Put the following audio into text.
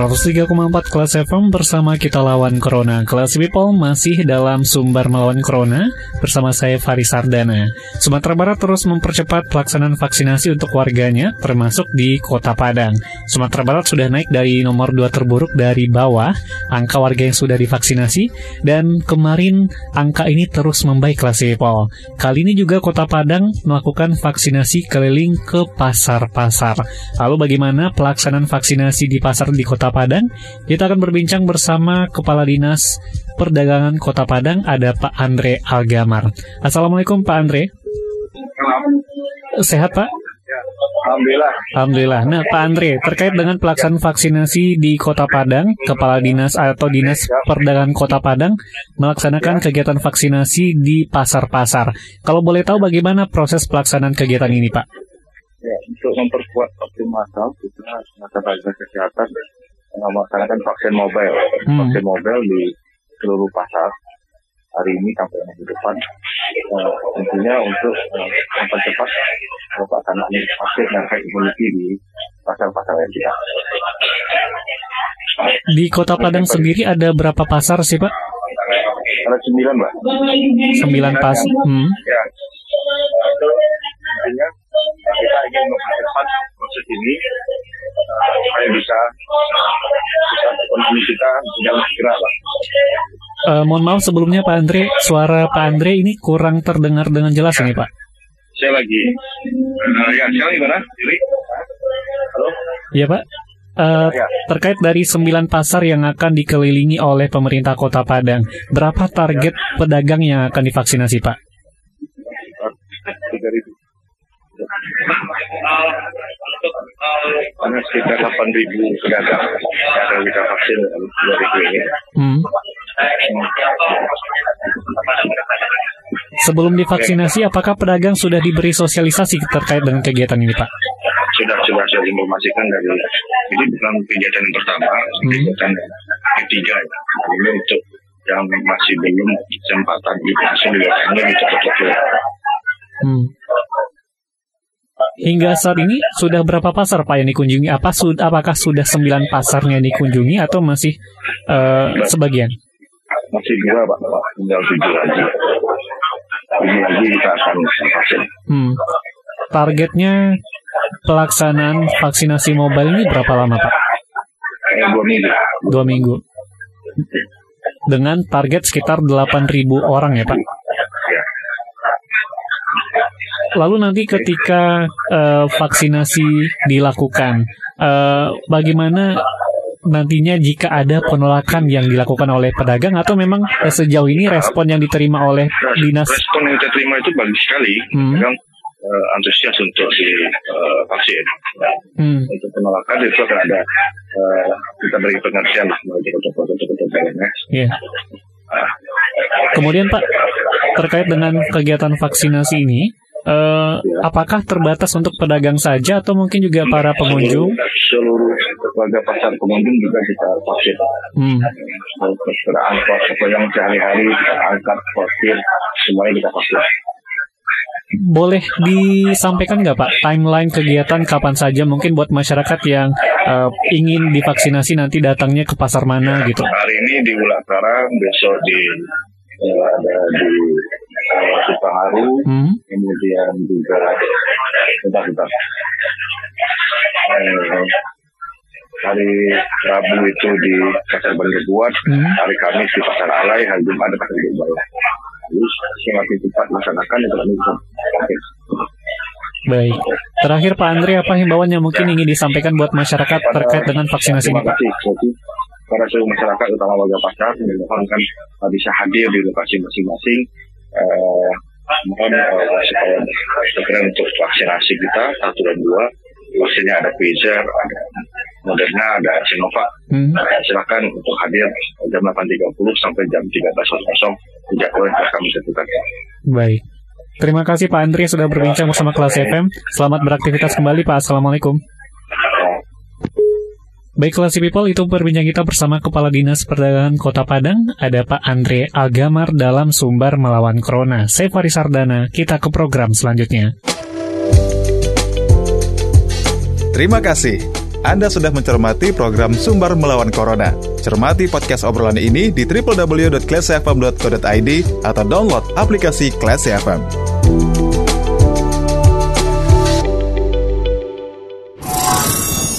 103,4 kelas FM bersama kita lawan Corona. Kelas People masih dalam sumber melawan Corona bersama saya Faris Sardana. Sumatera Barat terus mempercepat pelaksanaan vaksinasi untuk warganya termasuk di Kota Padang. Sumatera Barat sudah naik dari nomor 2 terburuk dari bawah angka warga yang sudah divaksinasi dan kemarin angka ini terus membaik kelas People. Kali ini juga Kota Padang melakukan vaksinasi keliling ke pasar-pasar. Lalu bagaimana pelaksanaan vaksinasi di pasar di Kota Padang. Kita akan berbincang bersama Kepala Dinas Perdagangan Kota Padang, ada Pak Andre Algamar. Assalamualaikum Pak Andre. Sehat Pak? Alhamdulillah. Alhamdulillah. Nah Pak Andre, terkait dengan pelaksanaan vaksinasi di Kota Padang, Kepala Dinas atau Dinas Perdagangan Kota Padang melaksanakan kegiatan vaksinasi di pasar-pasar. Kalau boleh tahu bagaimana proses pelaksanaan kegiatan ini Pak? Ya, untuk memperkuat vaksin massal, kita kesehatan melaksanakan vaksin mobile. Hmm. Vaksin mobile di seluruh pasar hari ini sampai minggu depan. Uh, tentunya untuk uh, mempercepat pelaksanaan vaksin dan herd immunity di pasar-pasar yang kita. Di Kota Padang sendiri ada berapa pasar sih Pak? Ada sembilan, Mbak. Sembilan pas. Hmm. Ya. Itu intinya kita ingin mempercepat proses ini uh, supaya bisa ekonomi kita jalan segera lah. Eh, mohon maaf sebelumnya Pak Andre, suara Pak Andre ini kurang terdengar dengan jelas ini Pak. Saya lagi. Uh, ya, sekarang gimana? Yuri? Halo? Ya Pak. Eh, Ya. terkait dari sembilan pasar yang akan dikelilingi oleh pemerintah Kota Padang, berapa target pedagang yang akan divaksinasi Pak? Ada sekitar 8 ribu pedagang yang kita vaksin dua ribu ini. Hmm. Sebelum divaksinasi, apakah pedagang sudah diberi sosialisasi terkait dengan kegiatan ini Pak? Sudah sudah saya informasikan dari ini bukan kegiatan yang pertama, kegiatan yang ketiga. Ini untuk yang masih belum kesempatan divaksin juga kayaknya di toko-toko. Hmm. Hingga saat ini sudah berapa pasar Pak yang dikunjungi? Apa sudah apakah sudah sembilan pasarnya dikunjungi atau masih eh, sebagian? Masih dua Pak, Pak. tinggal tujuh lagi. Ini lagi kita akan vaksin. Hmm. Targetnya pelaksanaan vaksinasi mobile ini berapa lama Pak? Eh, dua minggu. Dua minggu. Dengan target sekitar 8.000 orang ya Pak. Lalu nanti ketika eh, vaksinasi dilakukan, eh, bagaimana nantinya jika ada penolakan yang dilakukan oleh pedagang atau memang eh, sejauh ini respon yang diterima oleh dinas? Respon yang kita terima itu bagus sekali. Hmm. Yang eh, antusias untuk divaksin. Hmm. Untuk penolakan itu akan ada eh, kita beri pengertian melalui protokol-protokol lainnya. Ya. Kemudian Pak, terkait dengan kegiatan vaksinasi ini, eh, apakah terbatas untuk pedagang saja atau mungkin juga para pengunjung? Seluruh warga pasar pengunjung juga kita vaksin. Hmm. Angkot apa yang sehari-hari angkat vaksin semuanya kita vaksin. Boleh disampaikan nggak Pak timeline kegiatan kapan saja mungkin buat masyarakat yang eh, ingin divaksinasi nanti datangnya ke pasar mana gitu? Hari ini di Ulakara, besok di eh, ada di eh, Supaharu, Hmm. kemudian juga bentar bentar Eh, hari Rabu itu di Pasar Bandar Buat, Hmm. hari Kamis di Pasar Alai, hari Jumat di Pasar Jubah. Terus semakin cepat melaksanakan itu kami. Baik. Terakhir Pak Andre, apa himbauan yang mungkin ingin disampaikan buat masyarakat terkait dengan vaksinasi ini Terima Pak? para seluruh masyarakat, utama warga pasar, dimohonkan bisa hadir di lokasi masing-masing. Eh, mohon uh, supaya segera untuk vaksinasi kita satu dan dua vaksinnya ada Pfizer, ada Moderna, ada Sinovac. Hmm. Nah, silakan untuk hadir jam 8.30 sampai jam 13.00 di jadwal yang telah kami tentukan. Baik. Terima kasih Pak Andri sudah berbincang bersama kelas FM. Selamat beraktivitas kembali Pak. Assalamualaikum. Baik kelas people itu perbincangan kita bersama Kepala Dinas Perdagangan Kota Padang ada Pak Andre Agamar dalam Sumbar Melawan Corona. Saya Faris Sardana, kita ke program selanjutnya. Terima kasih. Anda sudah mencermati program Sumber Melawan Corona. Cermati podcast obrolan ini di www.classfm.co.id atau download aplikasi Classy FM.